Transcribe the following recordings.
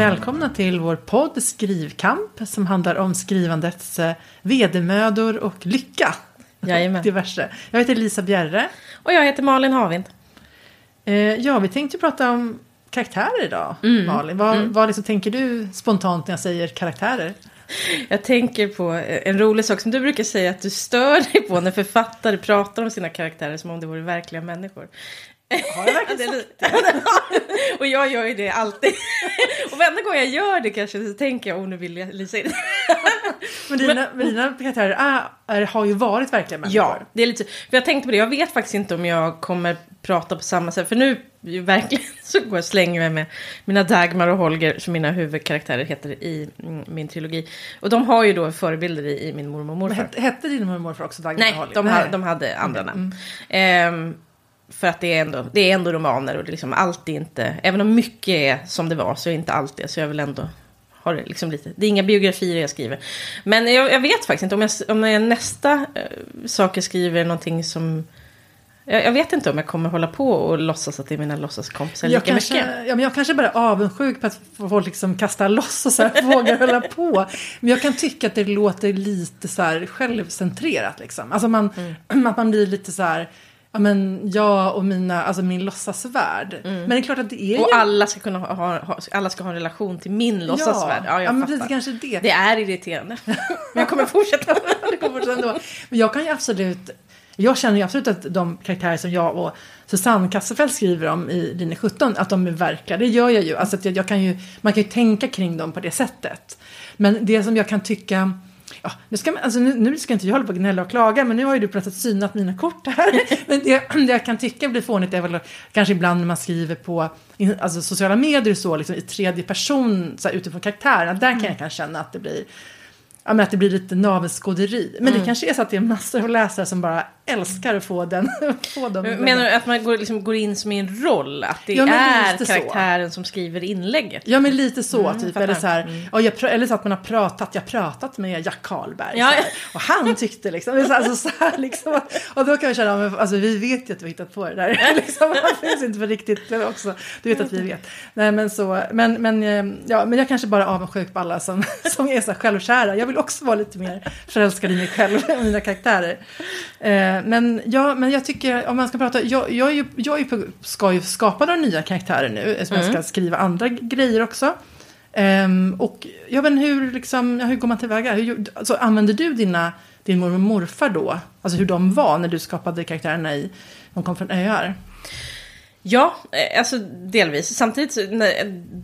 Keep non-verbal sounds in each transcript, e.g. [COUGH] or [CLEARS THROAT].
välkomna till vår podd Skrivkamp som handlar om skrivandets eh, vedermödor och lycka. Jajamän. [LAUGHS] Diverse. Jag heter Lisa Bjerre. Och jag heter Malin Havind. Eh, ja, vi tänkte prata om karaktärer idag, Mm. Malin. Vad, vad liksom tänker du spontant när jag säger karaktärer? Jag tänker på en rolig sak som du brukar säga att du stör dig på när författare pratar om sina karaktärer som om det vore verkliga människor. Har jag verkligen Det är lite- [LAUGHS] och jag gör ju det alltid. och varenda gång jag gör det kanske så tänker jag, oh nu vill jag Lisa in. [LAUGHS] Men dina, men dina karaktärer är, är, har ju varit verkliga människor. Ja, det är lite För jag tänkte på det, jag vet faktiskt inte om jag kommer prata på samma sätt. För nu, verkligen, [LAUGHS] så går jag och slänger mig med mina Dagmar och Holger, som mina huvudkaraktärer heter i mm, min trilogi. Och de har ju då förebilder i, i min mormor och Men morfar. hette, hette din mormor och morfar också Dagmar Nej, Holger? de, Nej. de hade andra namn. Ehm, för att det är, ändå, det är ändå romaner och det är liksom allt är inte, även om mycket är som det var så är inte allt det. Så jag vill ändå ha det liksom lite, det är inga biografier jag skriver. Men jag, jag vet faktiskt inte om, jag, om jag nästa eh, sak jag skriver är någonting som, jag, jag vet inte om jag kommer hålla på och låtsas att det är mina låtsaskompisar jag lika kanske, mycket. ja, men jag kanske bara är avundsjuk på att folk liksom kastar loss och så här [LAUGHS] vågar hålla på. Men jag kan tycka att det låter lite så här självcentrerat liksom. Alltså man, [CLEARS THROAT] att man blir lite så här, ja men jag och mina, alltså min låtsasvärld. Men det är klart att det är Och ju... alla ska kunna ha, ha, alla ska ha en relation till min låtsasvärld. Ja, jag ja men precis, kanske det. Det är irriterande. Men [LAUGHS] jag kommer fortsätta. [LAUGHS] det kommer sen då. Men jag kan ju absolut, jag känner ju absolut att de karaktärer som jag och Susanne Kasselfeld skriver om i linje 17, att de är verkliga. Det gör jag ju. Alltså att jag, jag kan ju, man kan ju tänka kring dem på det sättet. Men det som jag kan tycka, ja, nu, ska man, alltså nu, nu ska inte jag hålla på och gnälla och klaga, men nu har ju du plötsligt synat mina kort här. [LAUGHS] Men det, det jag kan tycka blir fånigt är väl kanske ibland när man skriver på alltså sociala medier så, liksom, i tredje person, så här, utifrån karaktärerna. Där kan jag kan känna att det blir Ja, men att det blir lite navelskåderi. Men Mm. det kanske är så att det är massor av läsare som bara älskar att få den. [LAUGHS] få dem. Menar du att man går, liksom, går in som i en roll? Att det Ja, är lite så. karaktären som skriver inlägget? Ja men lite så typ. fattar. Eller så, här, ja, jag, eller så att man har pratat, jag har pratat med Jack Karlberg. Ja, här, och han tyckte liksom, så- alltså, så här, liksom. Och då kan jag känna, men, alltså vi vet ju att vi har hittat på det där. [LAUGHS] liksom, det finns inte för riktigt också. Du vet att vi vet. Nej men så, men, men, eh, ja, men jag kanske bara är avundsjuk på alla som, [LAUGHS] som är så här självkära. Jag vill också vara lite mer förälskad i mig själv och mina karaktärer. Eh, men, ja, men jag tycker, om man ska prata, jag, jag, är ju, jag är på, ska ju skapa några nya karaktärer nu, eftersom jag ska skriva andra grejer också. Ehm, och vet inte hur, liksom, ja, hur går man tillväga? Hur, alltså, använder du dina, din mormor och morfar då? Alltså hur de var när du skapade karaktärerna i De kom från öar? Ja, eh, alltså delvis. Samtidigt, när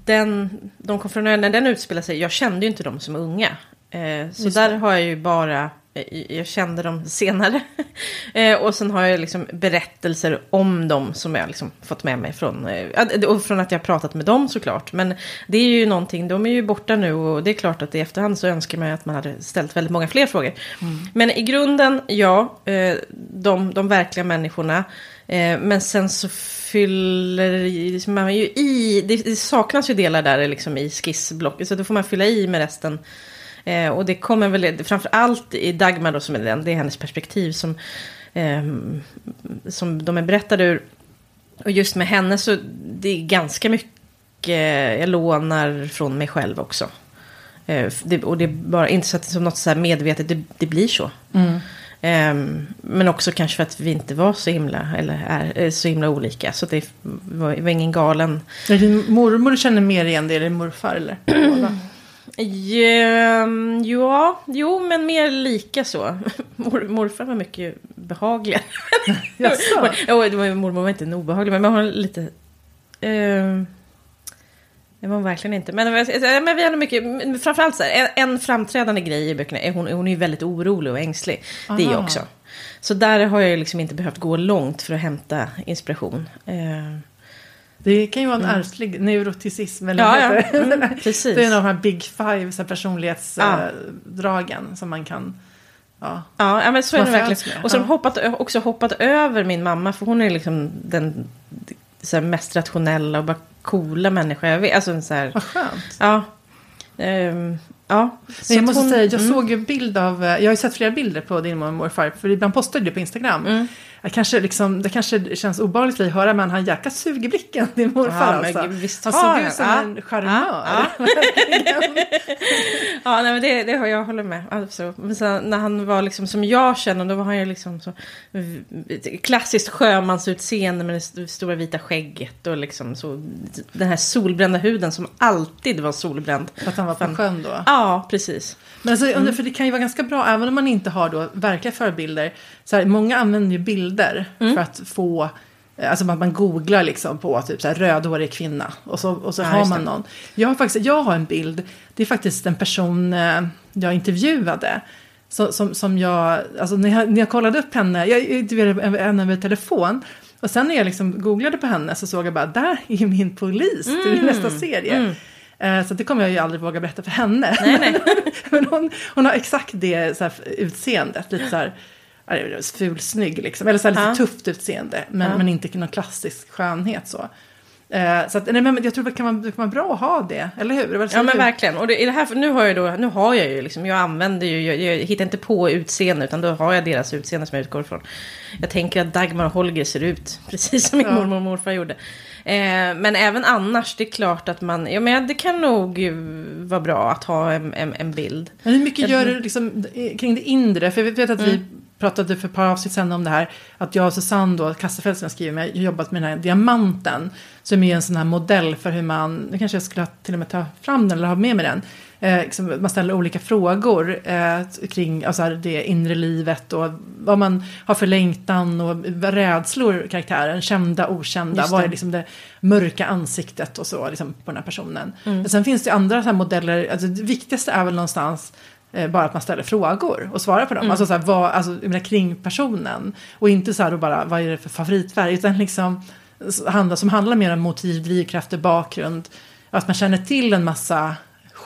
den, de kom från ön, när den utspelade sig, jag kände ju inte dem som unga. Eh, så Just där det. har jag ju bara, eh, jag kände dem senare. [LAUGHS] eh, och sen har jag liksom berättelser om dem som jag liksom fått med mig från, eh, och från att jag pratat med dem såklart. Men det är ju någonting, de är ju borta nu och det är klart att i efterhand så önskar man att man hade ställt väldigt många fler frågor. Men i grunden, ja, eh, de, de verkliga människorna. Eh, men sen så fyller liksom man ju i, det saknas ju delar där liksom i skissblocket. Så då får man fylla i med resten. Eh, och det kommer väl, framför allt i Dagmar då som är den, det är hennes perspektiv som, ehm, som de är berättade ur. Och just med henne så det är ganska mycket, jag lånar från mig själv också. Eh, det, och det är bara inte så att det är som något så här medvetet, det, det blir så. Ehm, men också kanske för att vi inte var så himla, eller är, är så himla olika. Så det var, det var ingen galen... Är din mormor känner mer igen det, eller morfar? Eller? [CLEARS THROAT] Ehm, ja, jo, men mer lika så. [LAUGHS] Mor, morfar var mycket behagligare. [LAUGHS] Jaså? [LAUGHS] Var, mormor var inte obehaglig, men man har lite... ehm, det var hon verkligen inte. Men, men vi hade mycket, framförallt så här, en, en framträdande grej i böckerna är hon, hon är väldigt orolig och ängslig. Det är jag Aha. också. Så där har jag liksom inte behövt gå långt för att hämta inspiration. Ehm, Det kan ju vara en ärftlig neuroticism. Eller Mm. Ja, ja. Mm, precis. Det är en av de här big five så här, Ja. personlighetsdragen som man kan... Ja. Ja, ja, men så är det verkligen. Och så har ja. de hoppat, också hoppat över min mamma, för hon är liksom den så här, mest rationella och bara coola människa jag vet. Alltså så här, Vad skönt. ja. Ehm, ja. Så jag måste hon- säga, jag mm. såg ju bild av, jag har ju sett flera bilder på din mormor och morfar, för ibland postar du på Instagram. Mm. Jag kanske liksom, det kanske känns obehagligt för dig att höra, men han jäkla sug i blicken, din morfar Ja, men alltså. visst han såg ut som Ja. en charmör. Ja, [LAUGHS] Ja, nej, men det, det jag håller med. Alltså, men sen, när han var liksom som jag känner, då var han ju liksom så klassiskt sjömansutseende med det st- stora vita skägget och liksom så den här solbrända huden som alltid var solbränd. För att han var på sjön då. Ja, precis. Men alltså, Mm. för det kan ju vara ganska bra, även om man inte har då verkliga förebilder. Så här, många använder ju bilder Mm. för att få, eh, alltså man, man googlar liksom på typ så här, rödhårig kvinna. Och så, och så Ja, har man det. någon. Jag har faktiskt, jag har en bild, det är faktiskt en person eh, jag intervjuade. Så, som, som jag, alltså när jag, när jag kollade upp henne, jag intervjuade henne över telefon. Och sen när jag liksom googlade på henne så såg jag bara, där är min polis Mm. nästa serie. Eh, Så det kommer jag ju aldrig våga berätta för henne. Nej, nej. [LAUGHS] Men hon, hon har exakt det så här, utseendet, lite så här fulsnygg liksom. Eller så här, lite Ja. tufft utseende, men, Ja. men inte någon klassisk skönhet så. Eh, så att, nej, men jag tror det kan, vara, det kan vara bra att ha det, eller hur? Ja men du? verkligen. Och det, i det här, nu har jag då, nu har jag ju liksom, jag använder ju, jag, jag hittar inte på utseende utan då har jag deras utseende som jag utgår ifrån. Jag tänker att Dagmar och Holger ser ut precis som min Ja. mormor och morfar gjorde. Eh, men även annars, det är klart att man, ja men det kan nog vara bra att ha en, en, en bild. Men hur mycket gör du liksom, kring det inre? För jag vet att vi Mm. pratade för ett par avsnitt sedan om det här. Att jag och Susanne då, Kassafeld som jag skriver med, har jobbat med den här diamanten. Som är en sån här modell för hur man, nu kanske jag skulle ha- till och med ta fram den eller ha med mig den. Eh, liksom, man ställer olika frågor eh, kring alltså, det inre livet och vad man har för längtan och rädslor karaktären, kända, okända. Vad är det. liksom det mörka ansiktet och så liksom, på den här personen. Mm. Men sen finns det andra så här modeller, alltså, det viktigaste är väl någonstans eh, bara att man ställer frågor och svarar på dem. Mm. Alltså, så här, vad, alltså menar, kring personen. Och inte så här då bara, vad är det för favoritfärg? Utan liksom, handla, som handlar mer om motiv, drivkrafter, bakgrund. Att man känner till en massa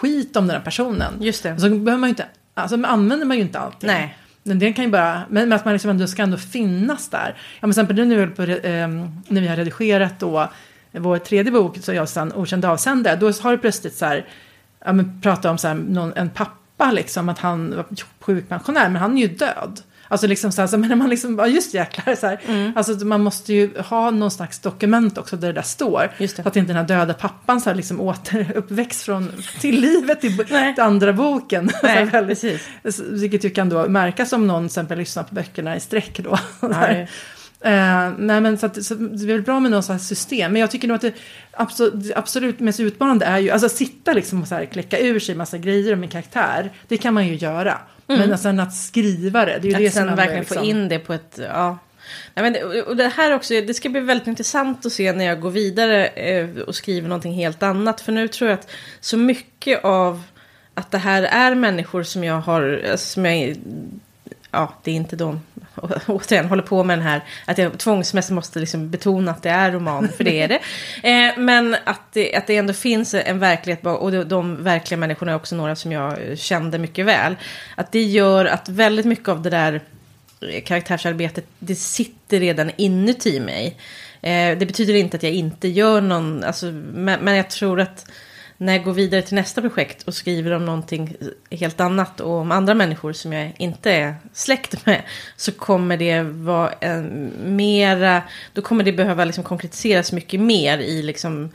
skit om den här personen. Just det. Så behöver man ju inte, alltså använder man ju inte allting. Nej. Men det kan ju bara, men, att man liksom ändå ska ändå finnas där. Ja men exempel nu på, eh, när vi har redigerat då vår tredje bok, så jag sen Okänd avsändare, då har det plötsligt så här, ja men prata om så här, någon, en pappa liksom, att han var sjukpensionär, men han är ju död. Alltså liksom så här, så [LAUGHS] men när man liksom, ja just jäklar så här, Mm. alltså man måste ju ha någon slags dokument också där det där står. Just det. Så att inte den här döda pappan så här liksom återuppväxt från, till livet i Nej. andra boken. Så [LAUGHS] här Nej, väldigt- precis. vilket ju kan då märkas om någon till exempel lyssnar på böckerna i sträck då. Ja, [LAUGHS] Eh, nej men så, att, så det är väl bra med någon slags system. Men jag tycker nog att det absolut, det absolut mest utmanande är ju, alltså att sitta liksom och så här kläcka ur sig massa grejer om en karaktär. Det kan man ju göra. Men sen att skriva det, det är ju det Att som sen är verkligen liksom, få in det på ett, ja. Nej, men det, och det här också, det ska bli väldigt intressant att se när jag går vidare eh, och skriver någonting helt annat. För nu tror jag att så mycket av att det här är människor som jag har, alltså, som jag, ja det är inte de, [LAUGHS] återigen håller på med den här, att jag tvångsmässigt måste liksom betona att det är roman, för det är det. [LAUGHS] Eh, men att det, att det ändå finns en verklighet, och de, de verkliga människorna är också några som jag kände mycket väl. Att det gör att väldigt mycket av det där karaktärsarbetet, det sitter redan inuti mig. Eh, det betyder inte att jag inte gör någon, alltså, men, men jag tror att när jag går vidare till nästa projekt och skriver om någonting helt annat och om andra människor som jag inte är släkt med så kommer det vara en mera, då kommer det behöva liksom konkretiseras mycket mer i liksom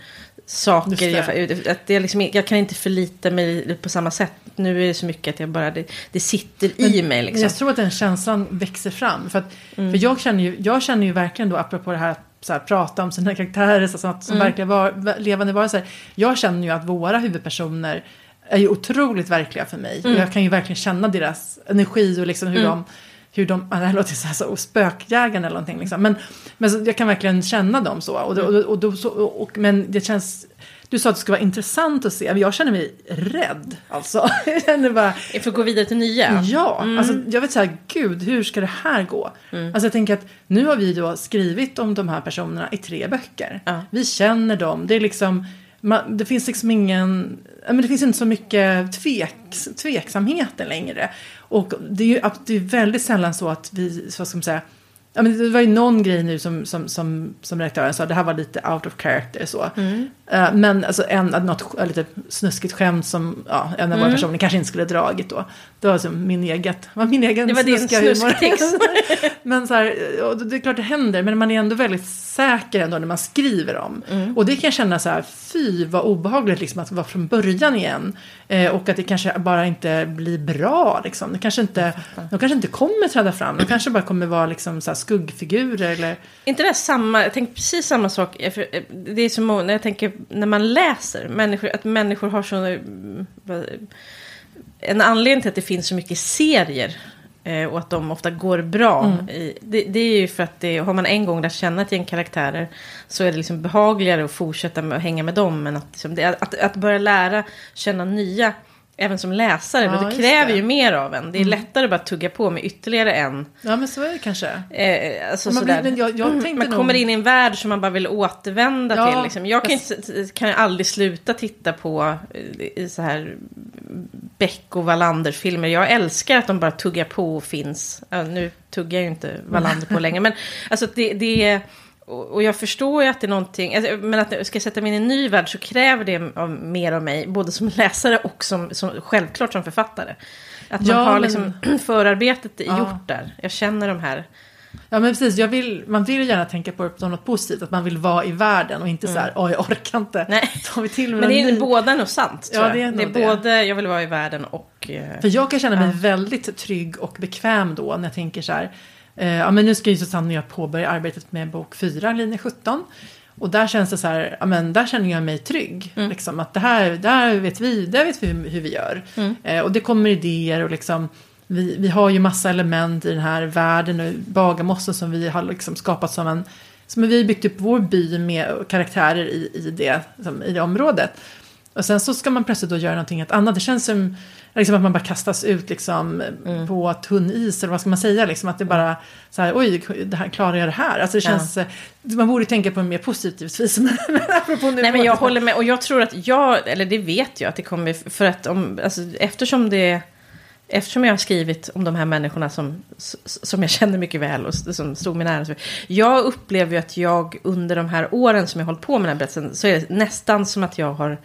saker. Jag, att det liksom, jag kan inte förlita mig på samma sätt. Nu är det så mycket att jag bara, det, det sitter i mig Men liksom. jag tror att den känslan växer fram. För, att, Mm. för jag, känner ju, jag känner ju verkligen då, apropå det här så här, prata om sina karaktärer så att, som Mm. verkligen var, levande varelser. Jag känner ju att våra huvudpersoner är ju otroligt verkliga för mig. Mm. Och jag kan ju verkligen känna deras energi och liksom hur de hur de, det här låter så här så, och spökjägaren eller någonting liksom. Men, men så, jag kan verkligen känna dem så. Och, då- och, och, då så och, och, men det känns, du sa att det skulle vara intressant att se, men jag känner mig rädd. Alltså, [LAUGHS] jag känner bara, För att gå vidare till nya. Ja, Mm. alltså jag vet så här, gud, hur ska det här gå? Alltså jag tänker att nu har vi då skrivit om de här personerna i tre böcker. Ja. Vi känner dem, det är liksom, man, det finns liksom ingen, men det finns inte så mycket tveks, tveksamheter längre. Och det är ju det är väldigt sällan så att vi, så ska man säga, Ja, men det var ju någon grej nu som, som, som, som redaktören sa, det här var lite out of character så. Mm. Eh, men alltså en, något lite snuskigt skämt som ja, en av våra Mm. personer kanske inte skulle dragit då. Det var alltså min eget, var min egen Det var din snuskiga humor. [LAUGHS] men så här, och det är klart det händer, men man är ändå väldigt säker ändå när man skriver om. Mm. Och det kan jag känna så här, fy vad obehagligt liksom att vara från början igen. Eh, och att det kanske bara inte blir bra liksom. Det kanske inte, de kanske inte kommer träda fram, de kanske bara kommer vara liksom så här skuggfigurer eller... inte det samma, jag tänker precis samma sak. eh, Det är så många, när jag tänker när man läser, människor, att människor har så... eh, En anledning till att det finns så mycket serier eh, och att de ofta går bra. I, det, det är ju för att det, har man en gång lärt känna ett gäng karaktärer så är det liksom behagligare att fortsätta med att hänga med dem. än att, liksom, det, att, att börja lära känna nya, även som läsare, Ja, men det kräver det. ju mer av en. Det är lättare bara att tugga på med ytterligare en. Ja men så är det kanske. Eh, alltså man blir- men jag- jag tänkte man nog- kommer in i en värld som man bara vill återvända Ja, till. Liksom. Jag kan, jag- inte, kan aldrig sluta titta på eh, i så här Beck och Wallander-filmer. Jag älskar att de bara tuggar på och finns. Ja, nu tuggar ju inte Wallander på [LAUGHS] längre. Men alltså det, det är... Och jag förstår ju att det är någonting, alltså, men att ska jag sätta mig in i en ny värld så kräver det av, mer av mig, både som läsare och som, som självklart som författare. Att man Ja, har men- liksom [CLEARS THROAT] förarbetet Ja. gjort där. Jag känner de här Ja men precis, jag vill, man vill ju gärna tänka på det som något positivt. Att man vill vara i världen och inte så här, åh jag orkar inte. Mm. Nej. [LAUGHS] Tar vi till med Men det är ny- båda nog sant. Ja, det är det är det. både jag vill vara i världen och... eh, För jag kan känna mig Ja. väldigt trygg och bekväm då när jag tänker så här. Eh, ja men nu ska ju Susanne och jag påbörja arbetet med bok 4, linje 17. Och där känns det så här, ja men där känner jag mig trygg. Mm. Liksom, att det här, där vet vi, där vet vi hur, hur vi gör. Mm. Eh, och det kommer idéer och liksom, vi, vi har ju massa element i den här världen och Bagarmossen som vi har liksom skapat som en, som vi har byggt upp vår by med karaktärer i, i, det, som, i det området. Och sen så ska man plötsligt då göra någonting helt annat. Det känns som liksom att man bara kastas ut liksom Mm. på tunn is eller vad ska man säga? Liksom att det bara så här, oj, det här, klarar jag det här? Alltså det Ja. känns, eh, man borde tänka på en mer positivt vis. Men, men apropå nu Nej men jag håller med och jag tror att jag, eller det vet jag att det kommer, för att om, alltså, eftersom det, eftersom jag har skrivit om de här människorna som, som jag känner mycket väl och som stod mig nära. Jag upplever ju att jag under de här åren som jag har hållit på med den här berättelsen så är det nästan som att jag har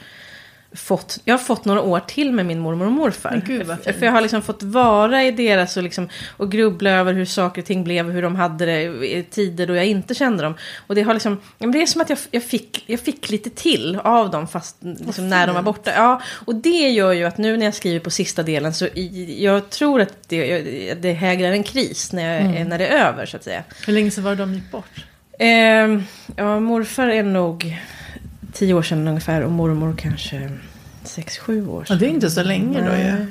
fått, jag har fått några år till med min mormor och morfar. Gud. För jag har liksom fått vara i deras och, liksom, och grubbla över hur saker och ting blev och hur de hade det i tider då jag inte kände dem. Och det har liksom, det är som att jag, jag, fick, jag fick lite till av dem fast liksom, när de var borta. Ja, och det gör ju att nu när jag skriver på sista delen så jag tror att det, det hägrar en kris när, jag, Mm. när det är över så att säga. Hur länge sedan var det de gick bort? Ehm, ja, morfar är nog tio år sedan ungefär och mormor kanske sex, sju år Ja, sedan. det är inte så länge då ju.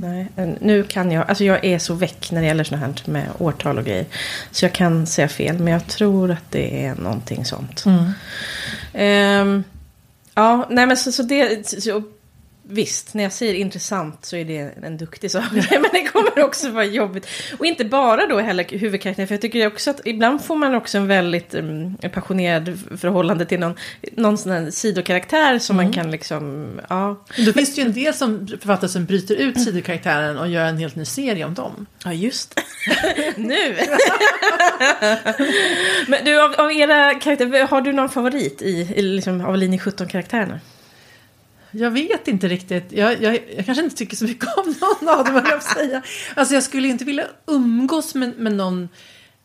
Nej. Nej, nu kan jag, alltså jag är så väck när det gäller sånt här med årtal och grejer. Så jag kan säga fel, men jag tror att det är någonting sånt. Mm. Ehm, ja, nej men så, så det, så, visst, när jag säger intressant så är det en duktig sak. [LAUGHS] men det kommer också vara jobbigt. Och inte bara då heller huvudkaraktären, för jag tycker också att ibland får man också en väldigt um, passionerad förhållande till någon, någon sån här sidokaraktär som man kan liksom, ja. Då finns det ju en del som författare som bryter ut sidokaraktären och gör en helt ny serie om dem. Ja, just [LAUGHS] nu! [LAUGHS] Men du, av, av era karaktärer, har du någon favorit i, i liksom, av linje 17-karaktärerna? Jag vet inte riktigt. Jag, jag, jag kanske inte tycker så mycket om någon av dem, jag säga. Alltså jag skulle inte vilja umgås med, med, någon,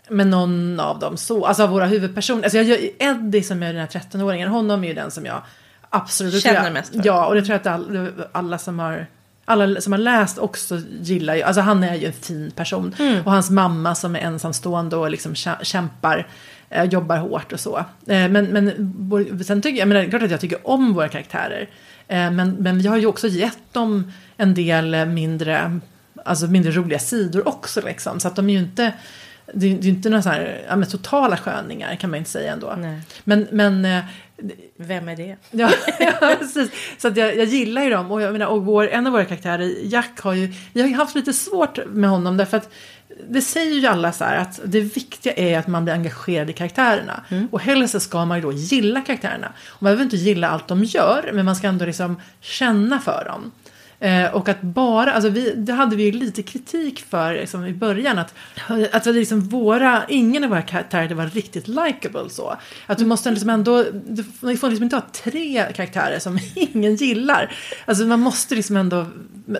med någon av dem så. Alltså av våra huvudpersoner. Alltså jag, Eddie som är den här 13-åringen, honom är ju den som jag absolut Känner jag, mest för. Ja, och det tror jag att all, alla som har alla som har läst också gillar ju, alltså han är ju en fin person. Mm. Och hans mamma som är ensamstående och liksom kä- kämpar, eh, jobbar hårt och så. Eh, men, men sen tycker jag, men det är klart att jag tycker om våra karaktärer. Eh, men, men vi har ju också gett dem en del mindre, alltså mindre roliga sidor också liksom. Så att de är ju inte, det är ju inte några så här, ja, totala sköningar kan man inte säga ändå. Nej. Men, men eh, Vem är det? [LAUGHS] Ja, ja precis. Så att jag, jag gillar ju dem. Och, jag menar, och vår, en av våra karaktärer, Jack, har ju, vi har ju haft lite svårt med honom. Därför att det säger ju alla så här att det viktiga är att man blir engagerad i karaktärerna. Och helst så ska man ju då gilla karaktärerna. Och man behöver inte gilla allt de gör, men man ska ändå liksom känna för dem. Eh, och att bara, alltså vi, det hade vi ju lite kritik för liksom, i början. Att, att liksom våra, ingen av våra karaktärer var riktigt likable så. Att du måste liksom ändå, du får liksom inte ha tre karaktärer som [LAUGHS] ingen gillar. Alltså man måste liksom ändå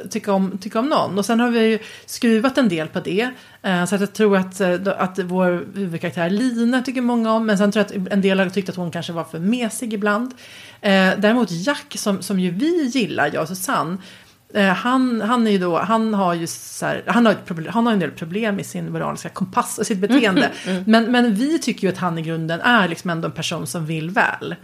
tycka om, tycka om någon. Och sen har vi ju skruvat en del på det. Eh, så att jag tror att, eh, att vår huvudkaraktär Lina tycker många om. Men sen tror jag att en del har tyckt att hon kanske var för mesig ibland. Eh, däremot Jack som, som ju vi gillar, jag och Susanne. Han, han, är ju då, han har ju så här, han, har ett problem, han har en del problem med sin moraliska kompass och sitt beteende. Mm, mm. Men, men vi tycker ju att han i grunden är liksom ändå en person som vill väl.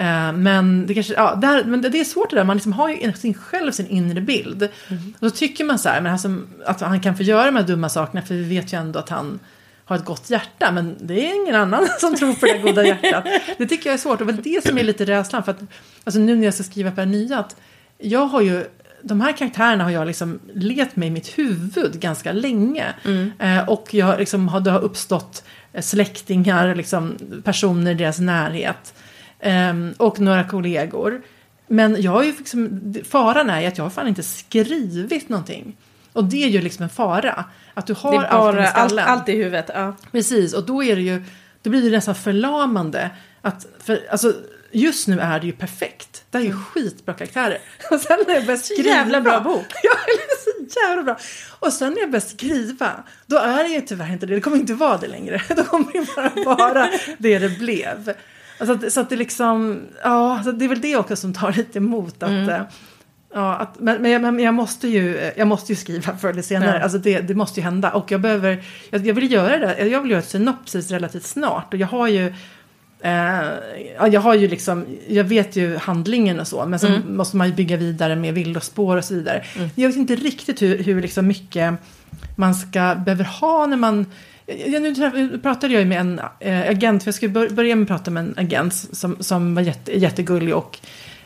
Uh, men, det kanske, ja, där, men det är svårt det där, man liksom har ju sin, själv sin inre bild. Mm. Och då tycker man så här, men alltså, att han kan få göra de här dumma sakerna för vi vet ju ändå att han har ett gott hjärta. Men det är ingen annan [LAUGHS] som tror på det goda hjärtat. Det tycker jag är svårt och det är det som är lite rädslan. För att, alltså nu när jag ska skriva på det nya, att jag har ju de här karaktärerna har jag liksom lekt med i mitt huvud ganska länge. Mm. Eh, och jag liksom, har, det har uppstått släktingar, liksom, personer i deras närhet Um, och några kollegor. Men jag har ju liksom, faran är att jag har fan inte skrivit någonting. Och det är ju liksom en fara. Att du har är bara allt, allt i huvudet. Ja. Precis, och då är det ju, då blir det nästan förlamande. Att, för, alltså, just nu är det ju perfekt. Det är ju mm. skitbra karaktärer. [LAUGHS] Och sen när jag börjar skriva. Jävla bra bok. [LAUGHS] Ja, så jävla bra. Och sen när jag börjar skriva, då är det ju tyvärr inte det. Det kommer inte vara det längre. [LAUGHS] Då kommer det bara vara det det blev. Alltså, så att det liksom, ja, så det är väl det också som tar lite emot. Att, mm. Eh, ja, att, men, men, men, jag, måste ju, jag måste ju skriva förr eller senare. Ja. Alltså det, det måste ju hända. Och jag behöver, jag, jag vill göra det. Jag vill göra ett synopsis relativt snart. Och jag har ju, eh, jag har ju liksom, jag vet ju handlingen och så. Men sen mm. måste man ju bygga vidare med villospår och så vidare. Mm. Jag vet inte riktigt hur, hur liksom mycket man ska, behöver ha när man nu pratade jag med en äh, agent, för jag skulle börja med att prata med en agent som, som var jätte, jättegullig och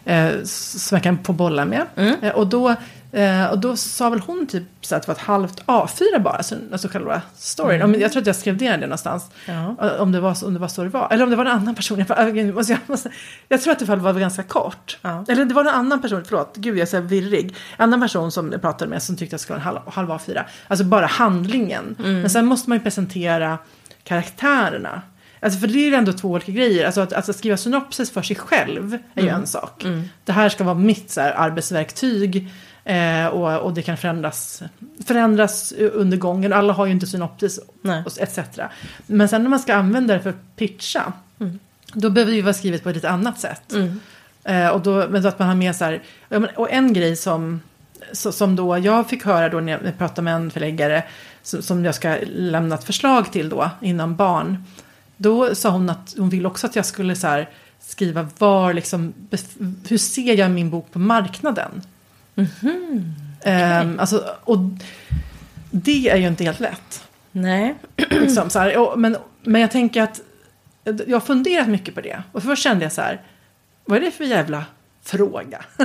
äh, som jag kan få bolla med. Mm. Äh, och då Eh, och då sa väl hon typ så att det var ett halvt A4 bara, alltså, alltså själva storyn. Mm. Jag tror att jag skrev ner det någonstans. Ja. Eh, om, det var, om det var så det var. Eller om det var en annan person. Jag, jag, måste, jag, måste, jag tror att det var ganska kort. Ja. Eller det var en annan person, förlåt, gud jag är så virrig. En annan person som jag pratade med som tyckte att det skulle vara en halv, halv A4. Alltså bara handlingen. Mm. Men sen måste man ju presentera karaktärerna. Alltså för det är ju ändå två olika grejer. Alltså att, alltså skriva synopsis för sig själv är ju mm. en sak. Mm. Det här ska vara mitt så här, arbetsverktyg. Eh, och, och det kan förändras, förändras under gången. Alla har ju inte synopsis och etc. Men sen när man ska använda det för att pitcha. Mm. Då behöver det ju vara skrivet på ett lite annat sätt. Mm. Eh, och då, men att man har med så här. Och en grej som, som då jag fick höra då när jag pratade med en förläggare. Som jag ska lämna ett förslag till då inom barn. Då sa hon att hon ville också att jag skulle så här, skriva var liksom, hur ser jag min bok på marknaden? Mm -hmm. um, alltså, och det är ju inte helt lätt. Nej. liksom, så här, och, men, men jag tänker att jag har funderat mycket på det. Och först kände jag så här, vad är det för jävla fråga? [LAUGHS]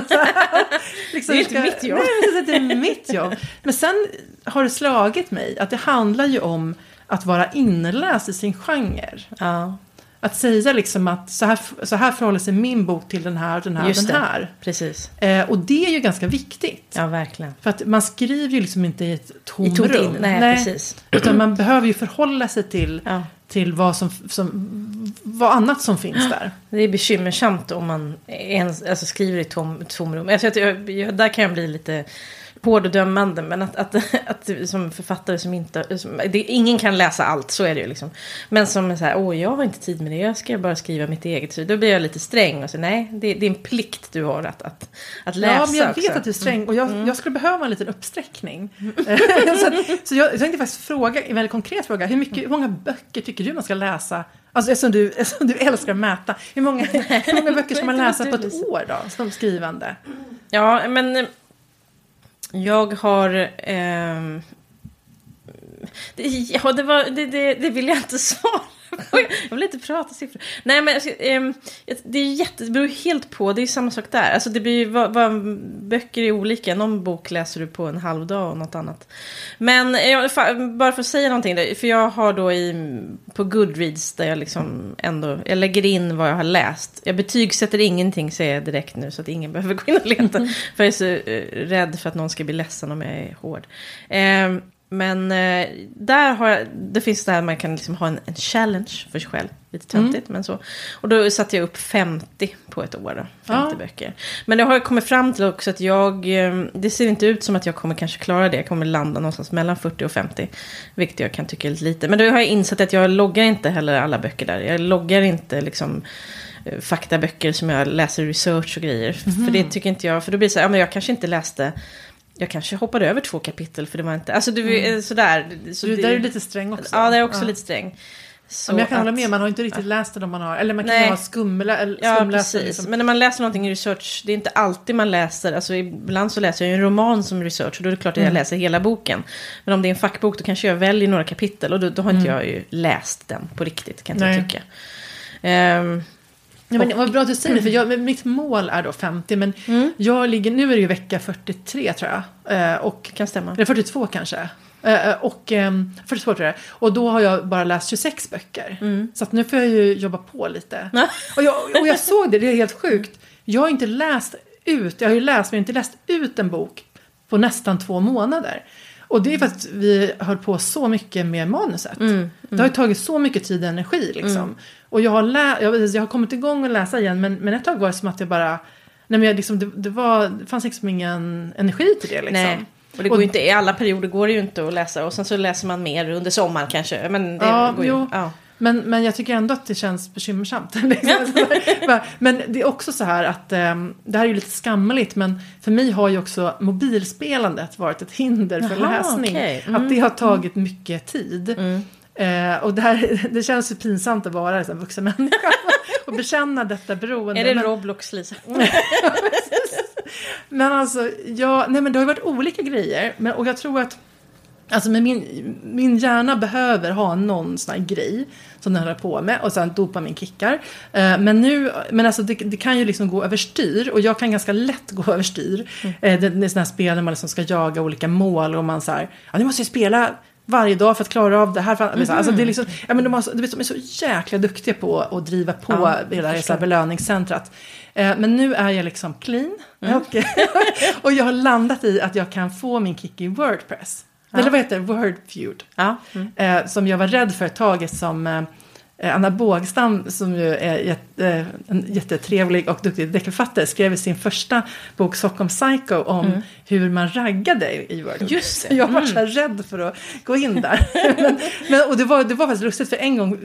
liksom, det är inte mitt jobb. Nej, det är mitt jobb. Men sen har det slagit mig att det handlar ju om att vara inläst i sin genre. Ja. Att säga liksom att så här, så här förhåller sig min bok till den här, den här, Just den här. Precis. Eh, och det är ju ganska viktigt. Ja, verkligen. För att man skriver ju liksom inte i ett tomrum. Nej, Nej, precis. Utan man behöver ju förhålla sig till, ja. till vad, som, som, vad annat som finns där. Det är bekymmersamt om man ens, alltså skriver i tom, tomrum. Alltså, jag, jag, där kan jag bli lite hård och dömande. Men att, att, [LAUGHS] att, som författare som inte... Som, det, ingen kan läsa allt, så är det ju liksom. Men som så här, åh jag har inte tid med det, jag ska bara skriva mitt eget. Så då blir jag lite sträng och så nej, det, det är en plikt du har att, att, att läsa Ja, men jag också. vet att du är sträng och jag, mm. jag skulle behöva en liten uppsträckning. [LAUGHS] så, så jag, jag tänkte faktiskt fråga, en väldigt konkret fråga, hur, mycket, hur många böcker tycker du man ska läsa Alltså eftersom du, eftersom du älskar att mäta. Hur många, hur många [LAUGHS] böcker ska man läsa på ett år då, som skrivande? Ja, men jag har... Eh, det, ja, det, var, det, det, det vill jag inte [LAUGHS] svara jag vill inte prata siffror. Nej men alltså, ehm, det är jätte, det beror helt på, det är samma sak där. Alltså det blir, vad, vad, böcker är olika, någon bok läser du på en halv dag och något annat. Men jag, bara för att säga någonting, för jag har då i, på Goodreads där jag liksom ändå, jag lägger in vad jag har läst. Jag betygsätter ingenting säger jag direkt nu så att ingen [LAUGHS] behöver gå in och leta. för jag är så uh, rädd för att någon ska bli ledsen om jag är hård. Um, men eh, där har jag, det finns det här man kan liksom ha en, en challenge för sig själv. Lite töntigt, mm. men så. Och då satte jag upp 50 på ett år. Då, 50 ja. böcker. Men det har jag kommit fram till också att jag, eh, det ser inte ut som att jag kommer kanske klara det. Jag kommer landa någonstans mellan 40 och 50. Vilket jag kan tycka är lite lite. Men då har jag insett att jag loggar inte heller alla böcker där. Jag loggar inte liksom eh, faktaböcker som jag läser research och grejer. Mm. För det tycker inte jag, för då blir det så här, ja, men jag kanske inte läste jag kanske hoppade över två kapitel för det var inte, alltså du mm. sådär. Så du, det, där är lite sträng också. Ja, det är också ja. lite sträng. Så men jag kan att, hålla med, man har inte riktigt ja. läst det om man har, eller man kan Nej. ha skumla, ja, precis. Liksom. Men när man läser någonting i research, det är inte alltid man läser, alltså ibland så läser jag en roman som research och då är det klart att jag mm. läser hela boken. Men om det är en fackbok då kanske jag väljer några kapitel och då, då har inte mm. jag ju läst den på riktigt, kan jag tycka. Um, Ja, men vad bra att du säger det, för jag, mitt mål är då 50, men mm. jag ligger, nu är det ju vecka 43 tror jag. Eh, och, kan stämma. Eller 42 kanske. Eh, eh och eh, 42 tror jag Och då har jag bara läst 26 böcker. Mm. Så att nu får jag ju jobba på lite. och, jag, och jag såg det, det är helt sjukt. Jag har inte läst ut, jag har ju läst men inte läst ut en bok på nästan två månader. Och det är för att vi höll på så mycket med manuset. Mm, mm. Det har ju tagit så mycket tid och energi liksom. Mm. Och jag har, lä- jag, jag, har kommit igång och läsa igen men, men ett tag var det som att jag bara... Nej men jag liksom, det, det, var, det fanns liksom ingen energi till det liksom. Nej. Och det går och, inte, i alla perioder går det ju inte att läsa och sen så läser man mer under sommaren kanske. Men det ja, går ju, jo. Ja. Men, men jag tycker ändå att det känns bekymmersamt. [LAUGHS] Liksom. men det är också så här att um, det här är ju lite skamligt men för mig har ju också mobilspelandet varit ett hinder för Jaha, läsning. Okay. Mm. Att det har tagit mycket tid. Mm. Eh, och det, här, [LAUGHS] det känns ju pinsamt att vara en vuxen människa [LAUGHS] och bekänna detta beroende. Är det men... Roblox, Lisa? men alltså, ja, nej men det har ju varit olika grejer. Men, och jag tror att Alltså men min, min hjärna behöver ha någon sån här grej som den håller på med och sen dopaminkickar. Uh, men nu, men alltså det, det, kan ju liksom gå överstyr och jag kan ganska lätt gå överstyr. Mm. Uh, det, det är sådana här spel där man liksom ska jaga olika mål och man så här, ja nu måste jag spela varje dag för att klara av det här. Mm -hmm. Alltså det är liksom, ja, men de, har, de är så jäkla duktiga på att driva på ja, hela det belöningscentrat. Eh, men nu är jag liksom clean. Mm. Och, [LAUGHS] och jag har landat i att jag kan få min kick i Wordpress. Eller vad heter det? Wordfeud. Ja. Mm. Eh, som jag var rädd för ett tag som eh, Eh, Anna Bågstam som ju är jätte, eh, en jättetrevlig och duktig deckarförfattare skrev i sin första bok Stockholm Psycho om mm. Hur man raggade i Word. Just det. Jag var så mm. rädd för att gå in där. [LAUGHS] men, men, och det var, det var faktiskt lustigt för en gång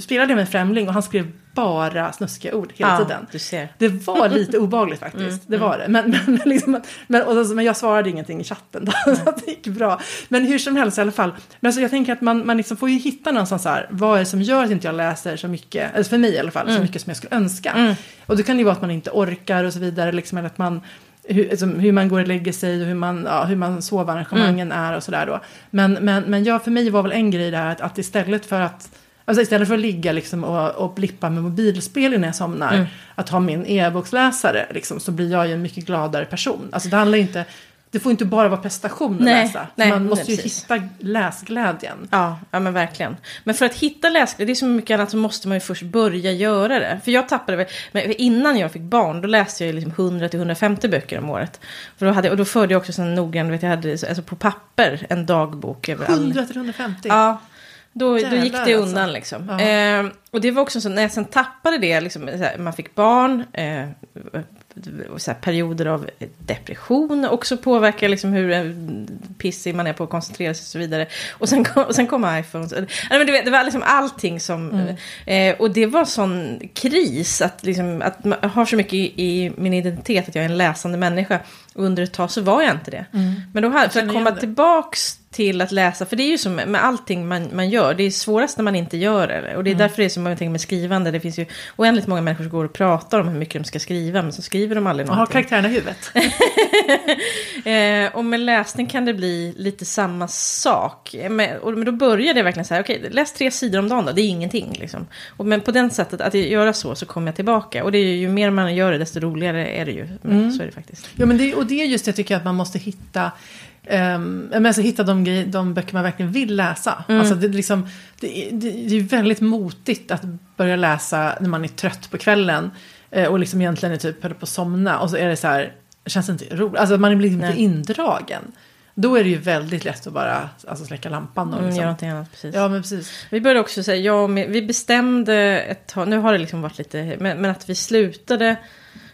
spelade jag med en främling och han skrev bara snuskiga ord hela ja, tiden. Du ser. Det var lite obagligt faktiskt. Mm, det var det. Men, men, liksom, men, och, men jag svarade ingenting i chatten då, mm. [LAUGHS] så det gick bra. Men hur som helst i alla fall. Men alltså, jag tänker att man, man liksom får ju hitta någonstans här, vad är det som gör att inte jag läser så mycket, alltså för mig i alla fall, mm. så mycket som jag skulle önska. Mm. Och det kan ju vara att man inte orkar och så vidare, liksom, eller att man hur, alltså, hur, man går och lägger sig och hur man, ja, hur man sovarrangemangen mm. är och sådär då. Men, men, men ja, för mig var väl en grej där att, att istället för att Alltså istället för att ligga liksom och, och blippa med mobilspel innan jag somnar, mm. att ha min e-boksläsare, liksom, så blir jag ju en mycket gladare person. Alltså det handlar inte, det får inte bara vara prestation att nej, läsa. Nej, man måste ju hitta läsglädjen. Ja, ja, men verkligen. Men för att hitta läsglädje, det är så mycket annat så måste man ju först börja göra det. För jag tappade väl, men innan jag fick barn, då läste jag liksom 100-150 böcker om året. För då hade, och då förde jag också sån noggrann, vet jag hade alltså på papper en dagbok. 100-150? Ja. Då, då gick det alltså. undan liksom. Eh, och det var också så när jag sen tappade det, liksom, här, man fick barn, eh, så här, perioder av depression också påverkar liksom hur eh, pissig man är på att koncentrera sig och så vidare. Och sen kom, och sen kom iPhones. Nej, men vet, det var liksom allting som... Mm. Eh, och det var sån kris att, liksom, att man har så mycket i, i, min identitet att jag är en läsande människa. Och under ett tag så var jag inte det. Mm. Men då hade, för att komma tillbaks till att läsa, för det är ju som med allting man, man gör, det är svårast när man inte gör det. Och det är Mm. därför det är så många ting med skrivande, det finns ju oändligt många människor som går och pratar om hur mycket de ska skriva, men så skriver de aldrig Och ha någonting. karaktärerna i huvudet. [LAUGHS] Eh, och med läsning kan det bli lite samma sak. Men, och, men då började jag verkligen så här, okej, läs tre sidor om dagen då, det är ingenting liksom. Och, men på den sättet, att göra så, så kommer jag tillbaka. Och det är ju, ju mer man gör det, desto roligare är det ju. Men, Mm. Så är det faktiskt. Ja, men det, och det är just det jag tycker att man måste hitta. Um, men alltså hitta de, grej, de böcker man verkligen vill läsa. Mm. Alltså det, är liksom, det, det, det är väldigt motigt att börja läsa när man är trött på kvällen. eh, och liksom egentligen är typ höll på att somna. Och så är det så här, känns det inte roligt. Alltså man blir inte indragen. Då är det ju väldigt lätt att bara alltså, släcka lampan. Och Mm, liksom. gör någonting annat, precis. Ja, men precis. Vi började också säga, jag och vi bestämde ett tag, nu har det liksom varit lite, men, men att vi slutade,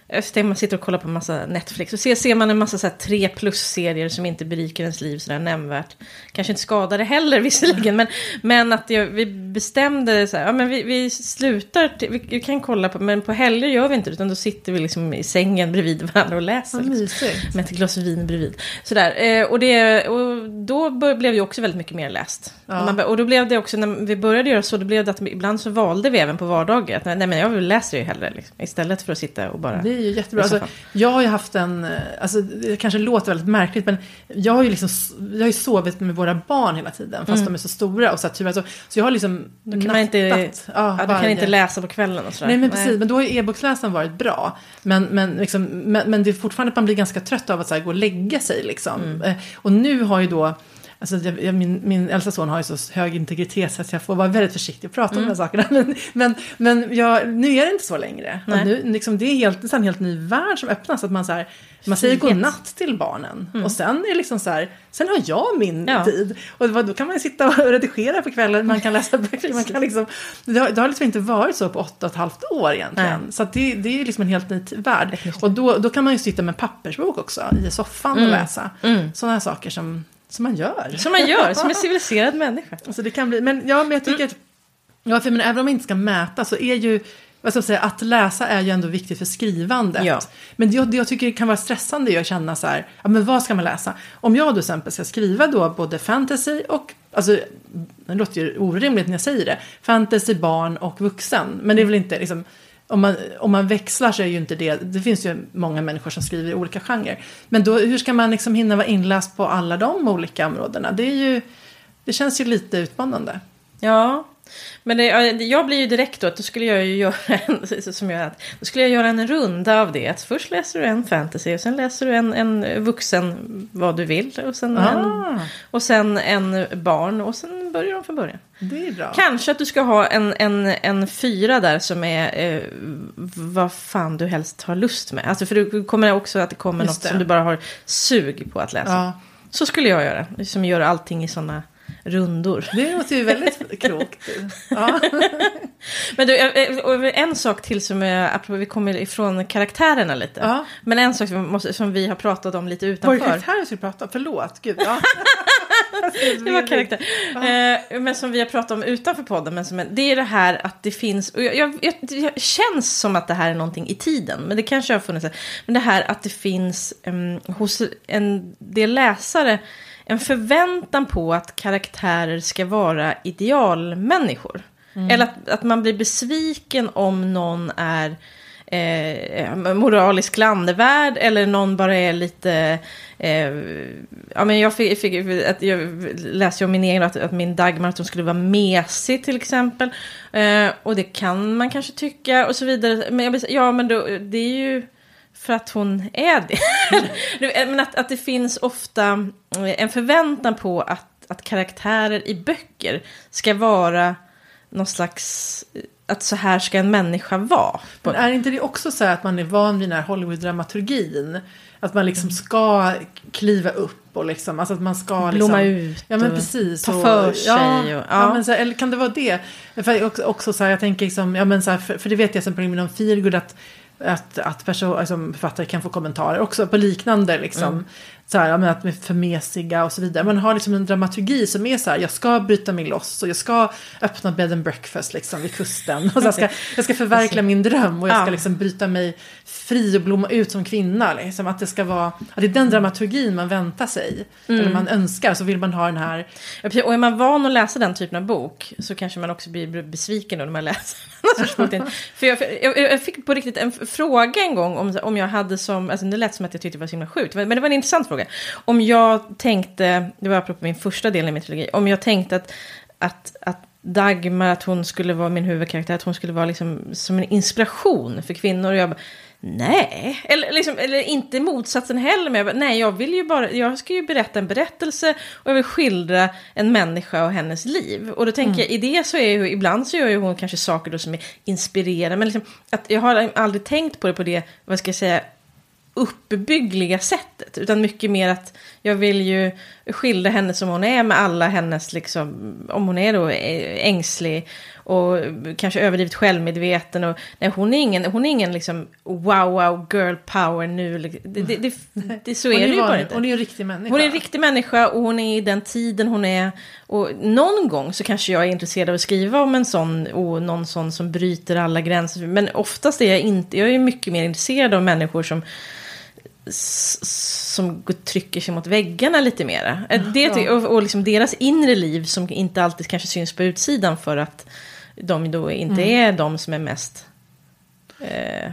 efter man sitter och kollar på massa Netflix, och ser, ser man en massa så här tre plus-serier som inte berikar ens liv sådär nämnvärt. Kanske inte skadar det heller [LAUGHS] visserligen, men, men att jag, vi bestämde så här, ja men vi, vi slutar, vi, vi kan kolla på, men på helger gör vi inte det, utan då sitter vi liksom i sängen bredvid varandra och läser. Vad liksom med ett glas vin bredvid. Sådär. Eh, och, det, och då bör, blev det också väldigt mycket mer läst. Ja. Och Man, och då blev det också, när vi började göra så, då blev det att ibland så valde vi även på vardagar. Att, nej men jag läser ju hellre, liksom, istället för att sitta och bara... Det är ju jättebra. Alltså, jag har ju haft en, eh, alltså, det kanske låter väldigt märkligt men jag har ju liksom, jag har ju sovit med våra barn hela tiden fast de är så stora och så här, typ, alltså, så jag har liksom Mm. Då kan man inte, nattat, ja, du kan inte läsa på kvällen och sådär. Nej men precis, men då har ju e-boksläsaren varit bra. Men, men, liksom, men, men det är fortfarande att man blir ganska trött av att så här, gå och lägga sig liksom. Mm. Eh, Och nu har ju då, alltså jag, min, min äldsta son har ju så hög integritet så att jag får vara väldigt försiktig och prata om de här sakerna. Men, men, men jag, nu är det inte så längre. Nu, liksom, det är helt, en helt ny värld som öppnas. Att man, så här, man säger godnatt till barnen. Och sen är det liksom så här, sen har jag min Ja. tid. Och då kan man sitta och redigera på kvällen, man kan läsa böcker, man kan liksom, det, har, det har liksom inte varit så på åtta och ett halvt år egentligen. Nej. Så det, det är liksom en helt ny värld. Och då, då kan man ju sitta med pappersbok också i soffan och läsa. Sådana här saker som, som man gör. Som man gör, som en civiliserad människa. Alltså det kan bli, men ja, men jag tycker att, ja, för men även om man inte ska mäta så är ju, vad ska jag säga, att läsa är ju ändå viktigt för skrivandet. Ja. Men det, det jag tycker det kan vara stressande är att känna så här, ja men vad ska man läsa? Om jag då till exempel ska skriva då både fantasy och, alltså det låter ju orimligt när jag säger det, fantasy, barn och vuxen. Men det är väl inte liksom, om man, om man växlar så är ju inte det, det finns ju många människor som skriver i olika genrer. Men då, hur ska man liksom hinna vara inläst på alla de olika områdena? Det är ju, det känns ju lite utmanande. Ja, men det, ja, jag blir ju direkt då att då skulle jag ju göra en, [LAUGHS] som jag, då skulle jag göra en runda av det. Att först läser du en fantasy och sen läser du en, en vuxen vad du vill. Och sen, en, Ah, och sen en barn och sen börjar de från början. det är bra. Kanske att du ska ha en, en, en fyra där som är eh, vad fan du helst har lust med. Alltså för du kommer också att det kommer Just något det. som du bara har sug på att läsa. Ja, Så skulle jag göra. Som gör allting i sådana rundor. det låter ju väldigt klokt. [LAUGHS] Ja. Men du, eh, och en sak till som är, apropå vi kommer ifrån karaktärerna lite. Ja. Men en sak som, vi måste, som vi har pratat om lite Var det utanför. karaktärer vi skulle prata om? Förlåt, gud. Ja. [LAUGHS] Det var karaktär. Eh, men som vi har pratat om utanför podden. Men som det är det här att det finns, och jag, jag, jag, det känns som att det här är någonting i tiden. Men det kanske har funnits. Men det här att det finns em, hos en del läsare en förväntan på att karaktärer ska vara idealmänniskor. Eller att, att man blir besviken om någon är eh, moraliskt klandervärd eller någon bara är lite... Eh, ja, men jag, fick, fick, att jag läste ju om min egen, att, att min Dagmar att hon skulle vara mesig till exempel. Eh, och det kan man kanske tycka och så vidare. Men jag ja men då, det är ju för att hon är det. [LAUGHS] Du, men att, att det finns ofta eh, en förväntan på att, att karaktärer i böcker ska vara någon slags... Att så här ska en människa vara. Men är inte det också så här att man är van vid den här Hollywood-dramaturgin? Att man liksom ska kliva upp och liksom, alltså att man ska liksom... Blomma ut Ja men och precis. ta och- för sig Ja, och- ja. ja. men så här, eller kan det vara det? För också, också så här, jag tänker liksom, ja men så här, för, för det vet jag som inom feelgood att att, att person, alltså, författare kan få kommentarer också på liknande liksom. Så här, men att för mesiga och så vidare. Man har liksom en dramaturgi som är så här, jag ska bryta mig loss och jag ska öppna bed and breakfast liksom vid kusten. Och jag, ska, [LAUGHS] jag ska förverkliga min dröm och jag ska liksom bryta mig fri och blomma ut som kvinna. Liksom. Att det ska vara, att det är den dramaturgin man väntar sig. Eller man önskar, så vill man ha den här. Och är man van att läsa den typen av bok så kanske man också blir besviken när man läser. [LAUGHS] För jag, jag, jag fick på riktigt en fråga en gång om, om jag hade som, alltså det lät som att jag tyckte det var så himla sjukt, men det var en intressant fråga. Om jag tänkte, det var apropå min första del i min trilogi, om jag tänkte att, att, att Dagmar, att hon skulle vara min huvudkaraktär, att hon skulle vara liksom som en inspiration för kvinnor. Och jag bara, nej, eller, liksom, eller inte motsatsen heller. Men jag bara, nej, jag vill ju bara, jag ska ju berätta en berättelse och jag vill skildra en människa och hennes liv. Och då tänker jag, i det så är ju, ibland så gör ju hon kanske saker då som är inspirerande. Men liksom, att jag har aldrig tänkt på det på det, vad ska jag säga, uppbyggliga sättet. Utan mycket mer att jag vill ju skildra henne som hon är med alla hennes, liksom, om hon är då ängslig och kanske överdrivet självmedveten. Och, nej, hon är ingen, hon är ingen liksom wow, wow, girl power nu. Det, det, det, det, så är det ju bara inte. Hon är en riktig människa. Hon är en riktig människa och hon är i den tiden hon är. Och någon gång så kanske jag är intresserad av att skriva om en sån och någon sån som bryter alla gränser. Men oftast är jag inte, jag är mycket mer intresserad av människor som som trycker sig mot väggarna lite mera. Det, ty- och och liksom deras inre liv som inte alltid kanske syns på utsidan för att de då inte är de som är mest eh,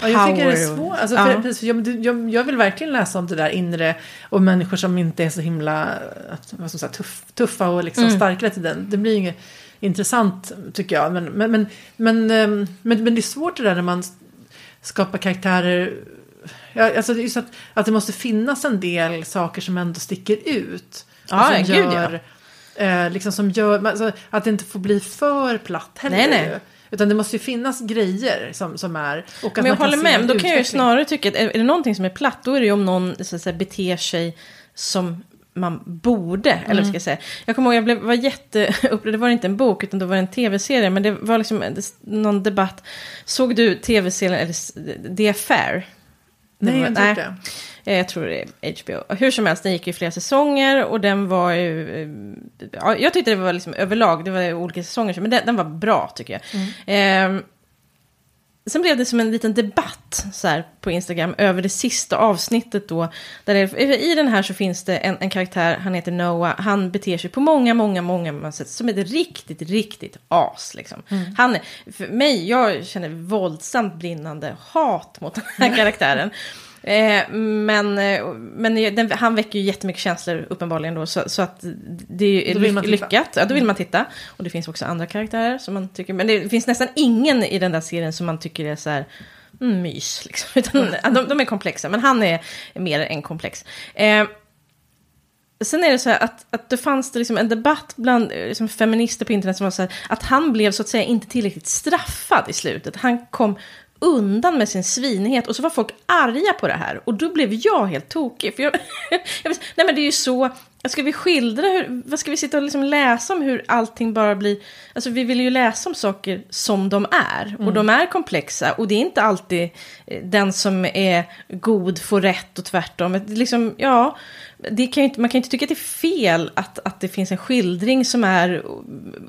Ja, jag tycker det är power svårt. Alltså, för, precis, för jag, jag, jag vill verkligen läsa om det där inre och människor som inte är så himla vad man säga, tuff, tuffa och liksom Mm. starka hela tiden. Det blir ju inget intressant tycker jag. Men, men, men, men, ehm, men, men det är svårt det där när man skapar karaktärer. Ja, alltså just att, att det måste finnas en del saker som ändå sticker ut. Ja, som gud, ja. gör, eh, liksom som gör, alltså, att det inte får bli för platt heller. Nej, nej. Utan det måste ju finnas grejer som, som är. Och Men jag håller med, men då kan jag ju snarare tycka att är det någonting som är platt, då är det ju om någon så att säga, beter sig som man borde, eller vad ska jag säga. Jag kommer ihåg, jag blev, var jätteupprörd, [LAUGHS] det var inte en bok, utan det var en tv-serie, men det var liksom någon debatt. Såg du tv-serien, eller The Affair? Nej, jag var- inte gjort det. Eh, Jag tror det är HBO. Hur som helst, den gick ju flera säsonger och den var ju... eh, Ja, jag tyckte det var liksom överlag, det var olika säsonger, men den, den var bra tycker jag. Mm. Eh, sen blev det som en liten debatt så här, på Instagram över det sista avsnittet då. Där det, I den här så finns det en, en karaktär, han heter Noah, han beter sig på många, många, många sätt som ett riktigt, riktigt as. Liksom. Han, är- för mig, jag känner våldsamt brinnande hat mot den här [LAUGHS] karaktären. Eh, men eh, men den, han väcker ju jättemycket känslor uppenbarligen då. Så, så att det är ly- lyckat. Ja, då vill man titta. Och det finns också andra karaktärer som man tycker. Men det finns nästan ingen i den där serien som man tycker är så här mm, mys. Liksom. [LAUGHS] Utan, de, de är komplexa, men han är mer än komplex. Eh, Sen är det så här att, att det fanns det liksom en debatt bland eh, liksom feminister på internet som var så här, att han blev så att säga inte tillräckligt straffad i slutet. Han kom undan med sin svinighet och så var folk arga på det här. Och då blev jag helt tokig. För jag, [LAUGHS] jag nej men det är ju så, ska vi skildra hur, vad ska vi sitta och liksom läsa om hur allting bara blir, alltså vi vill ju läsa om saker som de är. Och de är komplexa och det är inte alltid eh, den som är god får rätt och tvärtom. Liksom, ja, det kan inte, man kan ju inte tycka att det är fel att, att det finns en skildring som är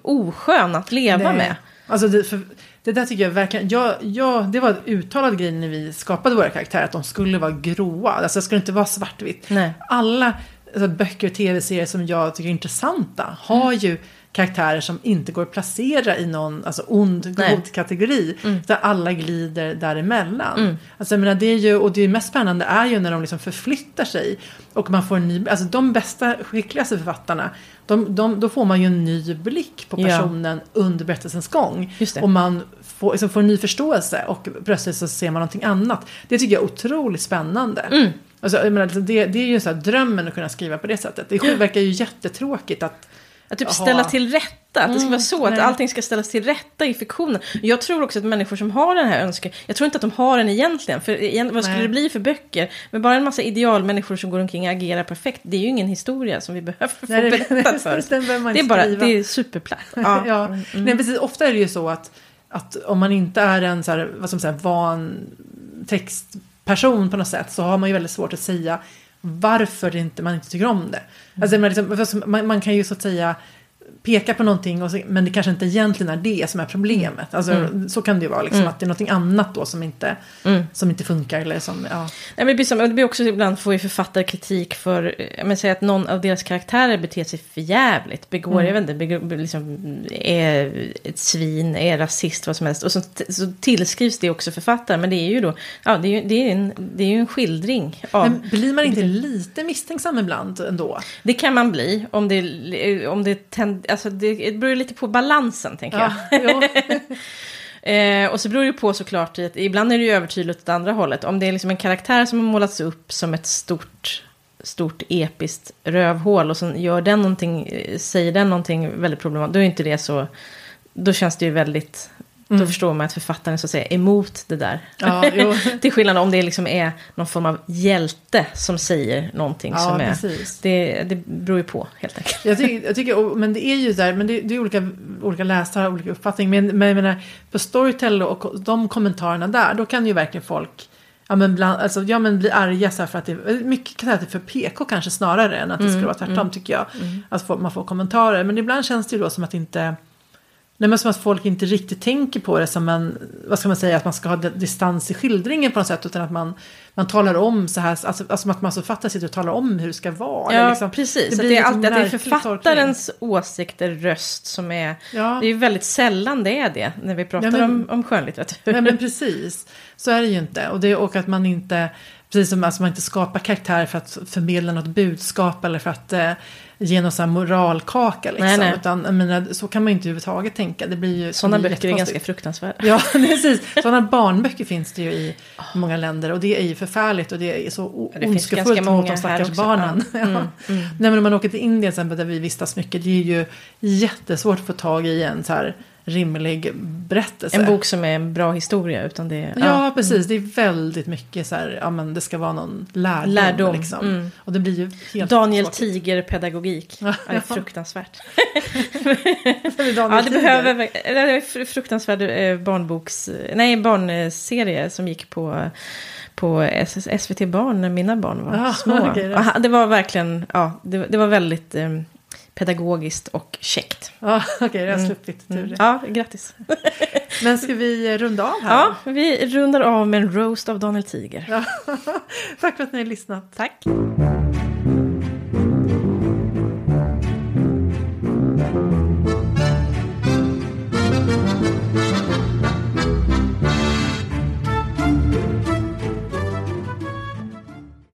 oskön att leva Nej. med. Alltså det, för, det där tycker jag verkligen, jag, jag, det var en uttalad grej när vi skapade våra karaktärer, att de skulle vara gråa. Alltså det skulle inte vara svartvitt. Nej. Alla alltså, böcker och tv-serier som jag tycker är intressanta har ju karaktärer som inte går att placera i någon alltså, ond, Nej. god kategori. Där alla glider däremellan. Alltså, jag menar, det är ju, och det mest spännande är ju när de liksom förflyttar sig. Och man får en ny, alltså de bästa, skickligaste författarna, de, de, då får man ju en ny blick på Ja. personen under berättelsens gång. Och man får, liksom, får en ny förståelse och plötsligt så ser man någonting annat. Det tycker jag är otroligt spännande. Mm. Alltså, jag menar, det, det är ju så här, drömmen att kunna skriva på det sättet. Det verkar ju jättetråkigt att Att typ ställa till rätta, att det ska Mm, vara så, att nej. allting ska ställas till rätta i fiktionen. Jag tror också att människor som har den här önskan, jag tror inte att de har den egentligen, för igen, vad skulle Nej. det bli för böcker? Men bara en massa idealmänniskor som går omkring och agerar perfekt, det är ju ingen historia som vi behöver få Nej, det- berättad [LAUGHS] för Det är bara, skriva. det är superplatt. Ja, [LAUGHS] Ja. Mm. Nej, precis, ofta är det ju så att att om man inte är en så här, vad man säga, van person på något sätt så har man ju väldigt svårt att säga varför det inte, man inte tycker om det. Alltså, man, liksom, man, man kan ju så att säga peka på någonting och så, men det kanske inte egentligen är det som är problemet. Alltså, Mm. Så kan det ju vara, liksom, att det är någonting annat då som inte, Mm. som inte funkar. Eller som, ja. Nej, men det, blir som, det blir också ibland får ju författare kritik för, menar, säga att någon av deras karaktärer beter sig för jävligt, begår, Mm. jag vet inte, begår, liksom, är ett svin, är rasist, vad som helst. Och så, så tillskrivs det också författaren, men det är ju då, ja det är ju, det är en, det är en skildring av, Men blir man inte lite misstänksam ibland ändå? det kan man bli om det, om det, alltså det, det beror lite på balansen tänker jag. Ja, jo. [LAUGHS] Eh, och så beror det ju på såklart, i att ibland är det ju övertydligt åt andra hållet. Om det är liksom en karaktär som har målats upp som ett stort, stort episkt rövhål och sen gör den någonting, eh, säger den någonting väldigt problematiskt, då är inte det så, då känns det ju väldigt, då förstår man att författaren så att säga är emot det där. Ja. [LAUGHS] Till skillnad om det liksom är någon form av hjälte som säger någonting Ja, som är, precis. det, det beror ju på helt enkelt. Jag tycker, jag tycker, men det är ju där, men det, det är olika, olika läsare olika uppfattning. Men, men jag menar, på Storytel och de kommentarerna där, då kan ju verkligen folk Ja men, bland, alltså, ja men bli arga så för att det mycket kan säga att det är för PK kanske snarare än att det skulle vara tvärtom tycker jag. Att få, man får kommentarer. Men ibland känns det ju då som att inte Nej men som att folk inte riktigt tänker på det som en, vad ska man säga, att man ska ha distans i skildringen på något sätt. Utan att man, man talar om så här, alltså, alltså att man som författare sitter och talar om hur det ska vara. Ja, liksom, precis. blir det är liksom alltid att det är författarens åsikter, röst som är... Ja. Det är ju väldigt sällan det är det när vi pratar Ja, men- om, om skönlitteratur. Nej men [LAUGHS] precis, så är det ju inte. Och, det, och att man inte, precis som alltså man inte skapar karaktär för att förmedla något budskap eller för att eh, ge någon sån här moralkaka. Liksom. Nej, nej. Utan menar, så kan man ju inte överhuvudtaget tänka. Det blir ju, Sådana böcker är ganska fruktansvärda. Ja, [LAUGHS] precis. [LAUGHS] Sådana barnböcker finns det ju i många länder och det är ju förfärligt och det är så Ja, det ondskefullt mot de stackars barnen. [LAUGHS] Ja. Mm, Ja. Nej, men om man åker till Indien exempel, där vi vistas mycket, det är ju jättesvårt att få tag i en så här rimlig berättelse. En bok som är en bra historia. Utan det, Ja, precis. Det är väldigt mycket så här, ja men det ska vara någon lärdom. Lärdom, Liksom. mm. Och det blir ju helt Daniel. Tiger-pedagogik. [LAUGHS] Ja, det är Ja. fruktansvärt. [LAUGHS] Ja, det behöver... Det är fruktansvärd eh, barnboks... Nej, barnserie som gick på... På SVT Barn när mina barn var Ah, [LAUGHS] små. okej, det- det var verkligen... Ja, det, det var väldigt eh, pedagogiskt och käckt. Ja, [LAUGHS] okej, jag har sluppit tur. Mm. Ja, grattis. [LAUGHS] Men ska vi runda av här? Ja, vi rundar av med en roast av Daniel Tiger. Ja. [LAUGHS] Tack för att ni har lyssnat. Tack.